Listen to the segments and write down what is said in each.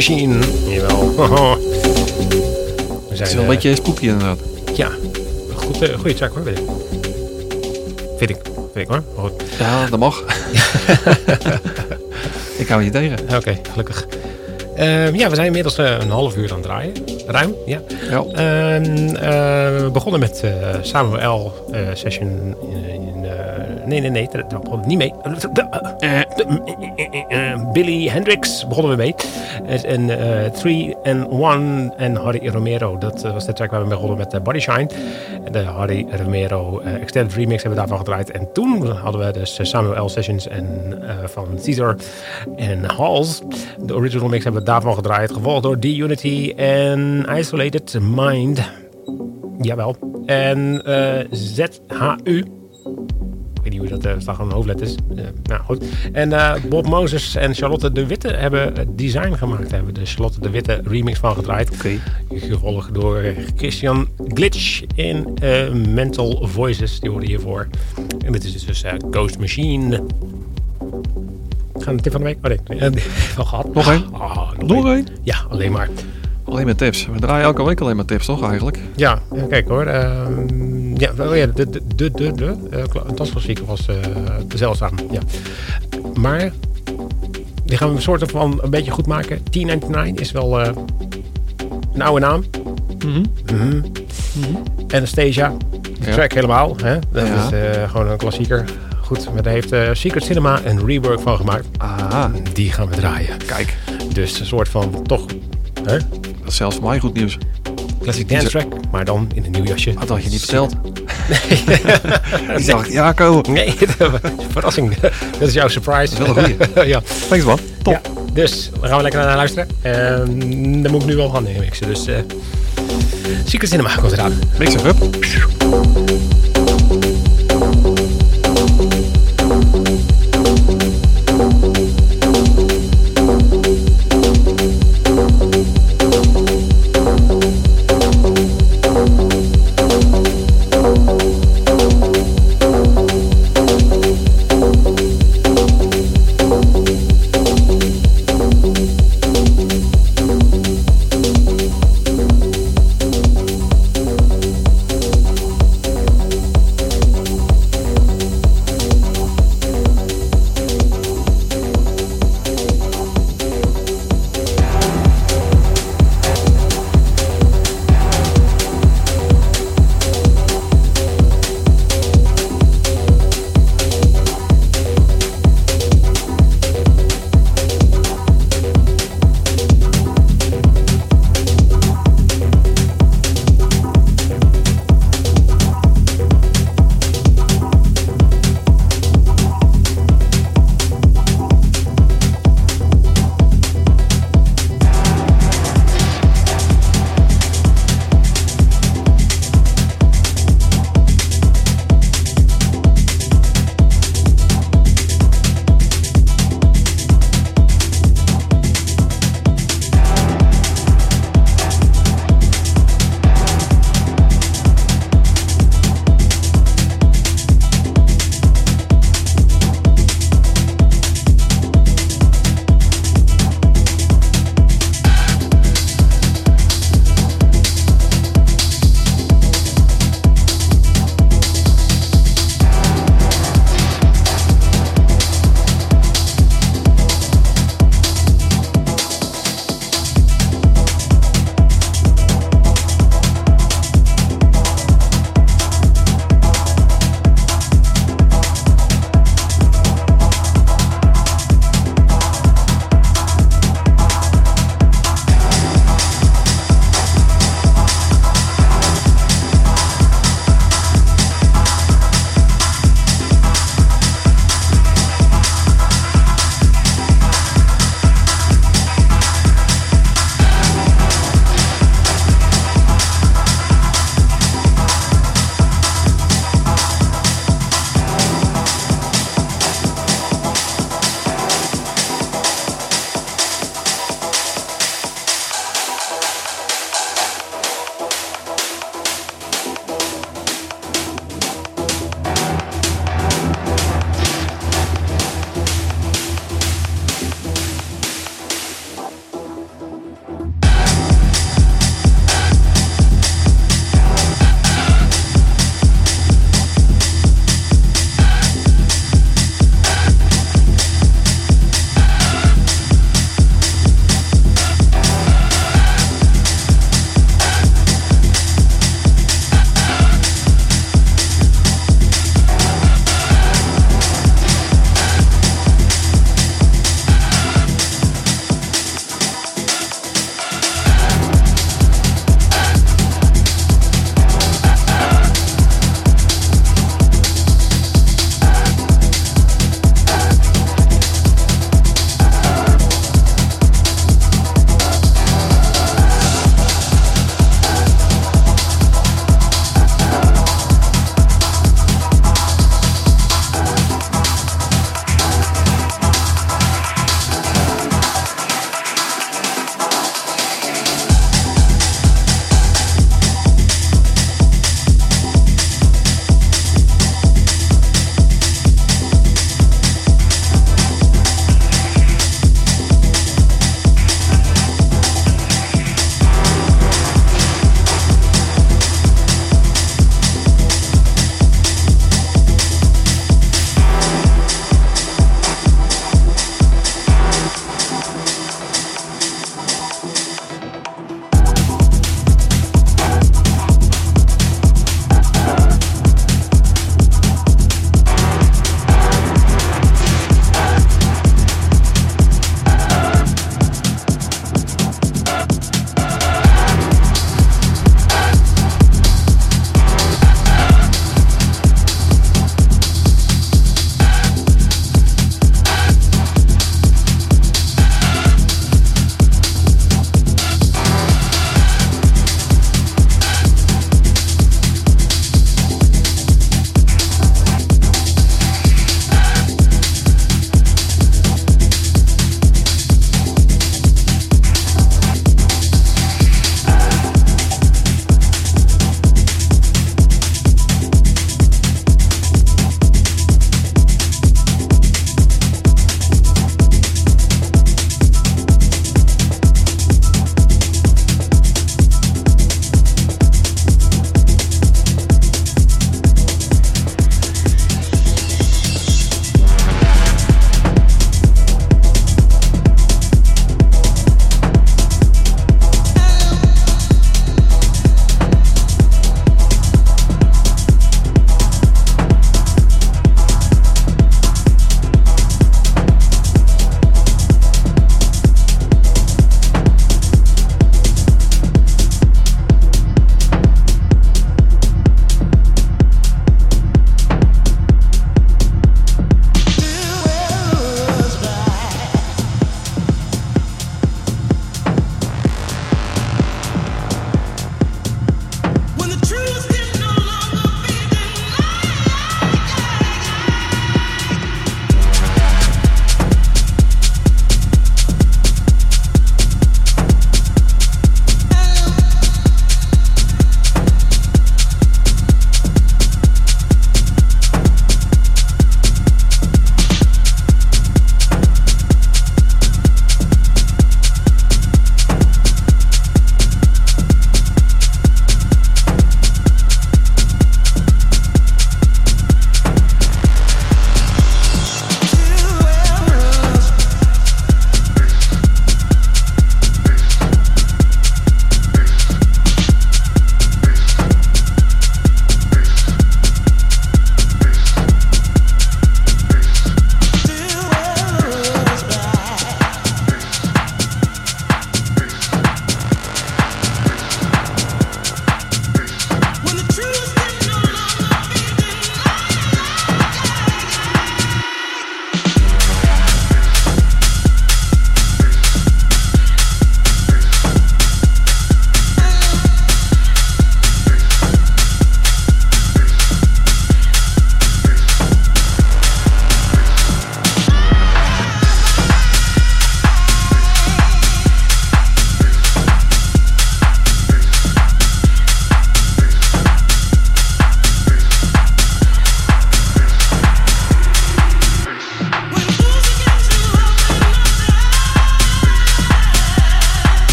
Machine. Jawel. We Het is wel een eh, beetje spooky inderdaad. Ja, goed, eh, goede track hoor, weet ik. Vind ik, vind ik hoor. Maar goed. Ja, dat mag. ik hou je tegen. Oké, gelukkig. Ehm, ja, we zijn inmiddels eh, een half uur aan het draaien. Ruim, ja. Ja. Ehm, eh, we begonnen met eh, Samuel eh, session in... in, eh, nee, nee, nee, dat dat begon niet mee. Eh, eh, eh, Billy Hendricks begonnen we mee. En 3 and 1 en Harry Romero. Dat eh, was de track waar we mee begonnen met eh, Body Shine. De Harry Romero eh, Extended Remix hebben we daarvan gedraaid. En toen hadden we dus eh, Samuel Sessions en, eh, van Caesar en Halls. De original mix hebben we daarvan gedraaid. Gevolgd door D-Unity en Isolated Mind. Jawel. En eh, ZHU. Ik weet niet hoe dat uh, staat gewoon hoofdletters. Uh, nou goed. En uh, Bob Moses en Charlotte de Witte hebben het design gemaakt. Daar hebben de Charlotte de Witte remix van gedraaid. Oké. Gevolgd door Christian Glitch in Mental Voices. Die hoorde hiervoor. En dit is dus Ghost Machine. Gaan de tip van de week? Oh nee, wel gehad. Nog één? Oh, Nog één? Ja, alleen maar. Alleen maar tips. We draaien elke week alleen maar tips, toch eigenlijk? Ja, kijk hoor. Uh, ja, oh ja, de, de, de, de, de uh, dansklassieker was uh, de zeldzaam. Ja. Maar die gaan we een soort van een beetje goed maken. T99 is wel een oude naam. Mm -hmm. Mm -hmm. Mm -hmm. Anastasia, de ja. track helemaal. Hè? Dat ja. is gewoon een klassieker. Goed, maar daar heeft Secret Cinema een rework van gemaakt. Aha. Die gaan we draaien. Kijk. Dus een soort van toch... Hè? Dat is zelfs voor mij goed nieuws. Classic dance track, maar dan in een nieuw jasje. Dat had je niet verteld. Nee. Ik dacht, ja, komen. Nee, verrassing. Dat is jouw surprise. Dat is wel een goeie. ja. Thanks man. Top. Ja, dus we gaan we lekker naar luisteren. En dan moet ik nu wel gaan mixen. Dus uh, Secret Cinema komt eraan. Mix up.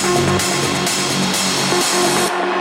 Thank you.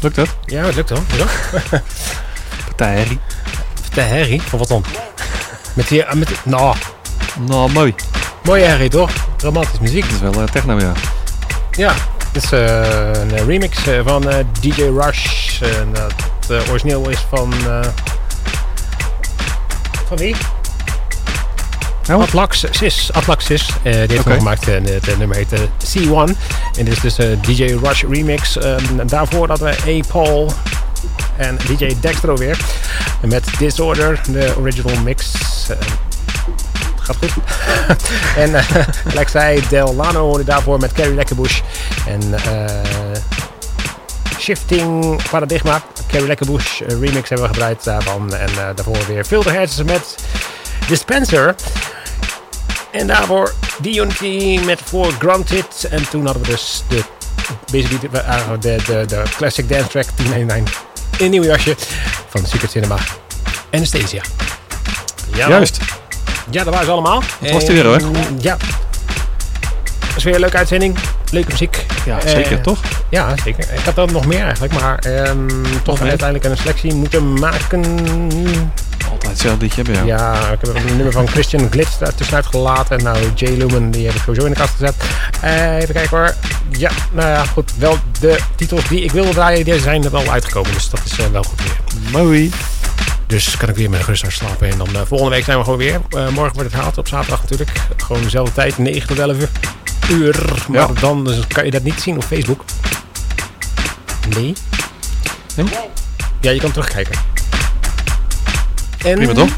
Lukt het? Ja, het lukt wel. Partij Harry. De herrie. Van wat dan? Met die... Met die nou, Nou, mooi. mooie herrie toch? Romantische muziek. Dat is wel eh, techno, ja. Ja. Dit is eh, een remix eh, van eh, DJ Rush. En dat eh, origineel is van... eh, van wie? Nou? Atlaxis. Atlaxis. eh die heeft gemaakt. En het eh, nummer heet eh, C1. En dit is dus de DJ Rush remix. Ehm, daarvoor hadden we A. Paul en DJ Dextro weer. Met Disorder, de original mix. Eh, gaat goed. en uh, gelijk zei, Del Lano hoorde daarvoor met Carrie Lekkerbush. En eh, Shifting Paradigma. Carrie Lekkerbush remix hebben we gebruikt daarvan. En daarvoor weer Filterheads met Dispenser. En daarvoor D-Unity met For Granted. En toen hadden we dus de, basically de, eh, de, de, de classic dance track 1099 in een nieuw jasje van Secret Cinema. Anesthesia. Ja, Juist. Ja, dat waren ze allemaal. Dat was het weer, hoor. Ja. Dat is weer een leuke uitzending. Leuke muziek. Ja, Eh, zeker, toch? Ja, zeker. Ik had er nog meer eigenlijk, maar ehm, toch uiteindelijk een selectie moeten maken. Altijd hetzelfde liedje hebben, ja. Ja, ik heb een nummer van Christian Glitz daar tussenuit gelaten. En nou, Jay Lumen, die heb ik sowieso in de kast gezet. Eh, even kijken hoor. Ja, nou ja, goed. Wel de titels die ik wilde draaien, die zijn er wel uitgekomen. Dus dat is eh, wel goed weer. Mooi. Dus kan ik weer met een rustig slapen. En dan eh, volgende week zijn we gewoon weer. Morgen wordt het herhaald op zaterdag natuurlijk. Gewoon dezelfde tijd, 9 tot 11 uur. uur. Maar Ja. dan dus kan je dat niet zien op Facebook. Nee. Nee? Ja, je kan terugkijken. En Prima, toch?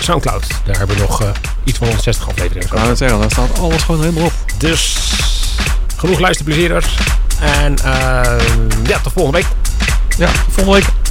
Soundcloud. Daar hebben we nog eh, iets van 160 afleveringen. Ik het zeggen, daar staat alles gewoon helemaal op. Dus genoeg luisterplezier. En eh, ja, tot volgende week. Ja, volgende week.